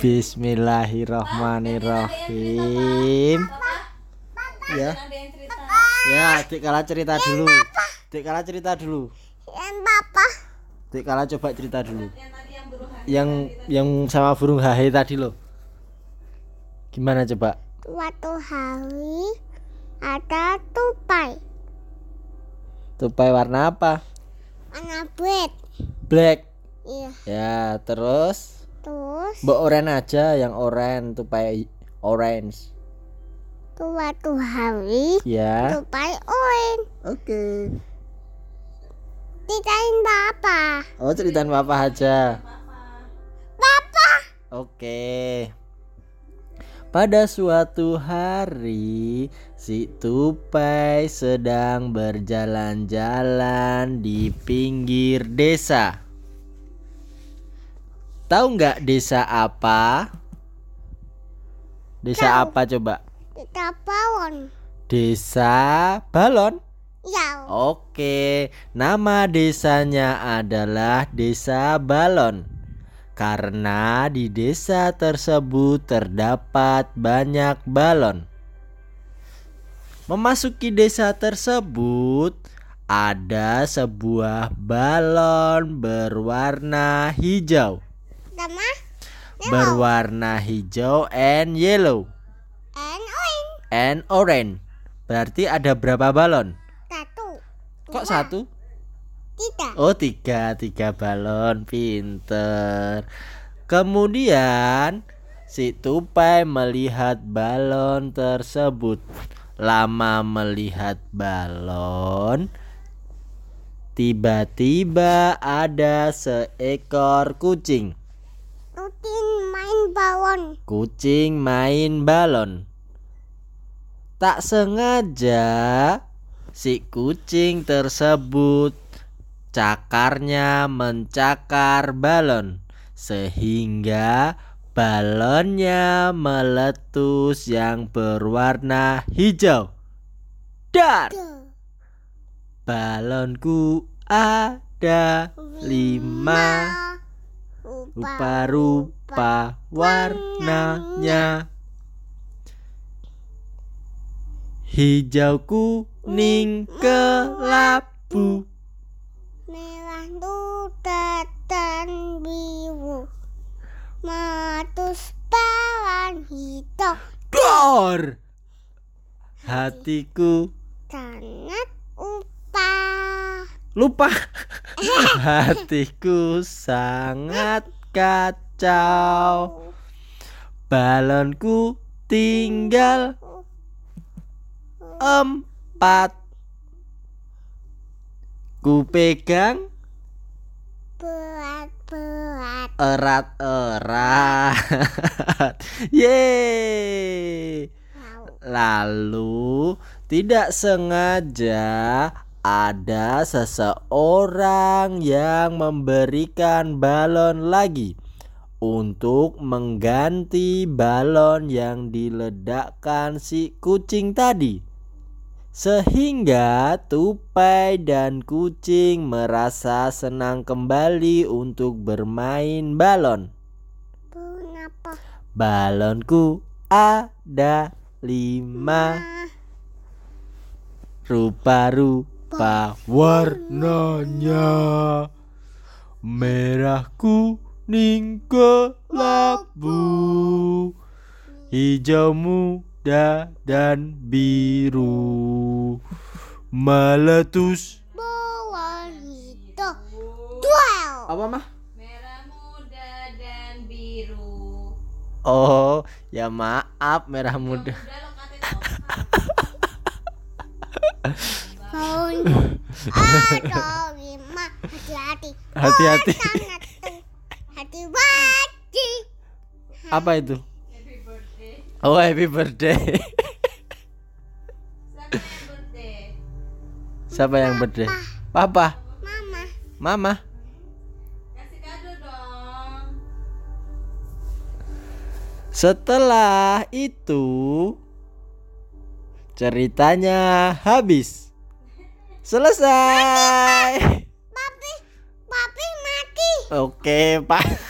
Bismillahirrahmanirrahim. Ya. Ya, Dik Kala cerita dulu. Dik Kala cerita dulu. Yang papa Dik Kala coba cerita dulu. Yang tadi yang beruhan. Yang yang sama burung hahe tadi loh. Gimana coba? suatu hari ada tupai Tupai warna apa? warna bread Black. iya Ya, terus terus Mbak oren aja yang oren tupai orange. suatu hari Ya. tupai orange Oke. ceritain papa Oh, ceritain papa aja. papa Oke. Pada suatu hari, si tupai sedang berjalan-jalan di pinggir desa. Tahu nggak desa apa? Desa apa coba? kita bawon Desa Balon. ya Oke, nama desanya adalah Desa Balon. Karena di desa tersebut terdapat banyak balon. Memasuki desa tersebut ada sebuah balon berwarna hijau. Sama Berwarna hijau and yellow. And orange. And orange. Berarti ada berapa balon? satu. Kok satu? tidak Oh tiga. Tiga balon. Pinter. Kemudian si tupai melihat balon tersebut. Lama melihat balon. Tiba-tiba ada seekor kucing bawon Kucing main balon. Tak sengaja si kucing tersebut cakarnya mencakar balon sehingga balonnya meletus yang berwarna hijau. Dan balonku ada lima rupa-rupa warnanya. Hijau kuning kelabu. Merah duda dan biru. Matus bawan hitam. Dor! Hatiku. Sangat upah. Lupa. Hatiku sangat kacau. Balonku tinggal empat. Ku pegang berat-berat. Erat-erat. Yeay. Lalu tidak sengaja ada seseorang yang memberikan balon lagi untuk mengganti balon yang diledakkan si kucing tadi. Sehingga tupai dan kucing merasa senang kembali untuk bermain balon. Kenapa? Balonku ada lima rupa-rupa warnanya merah kuning kelabu hijau muda dan biru. Meletus. Twelve apa mah? Merah muda dan biru. oh ya maaf merah muda. Udah lima Hati-hati Hati-hati. Oh, tuh. Hati-hati apa itu Happy birthday. oh happy birthday Siapa yang birthday? siapa yang birthday papa Mama mama Kasih kado dong. Setelah itu ceritanya habis. Selesai. Papi Papi mati Oke, Pak.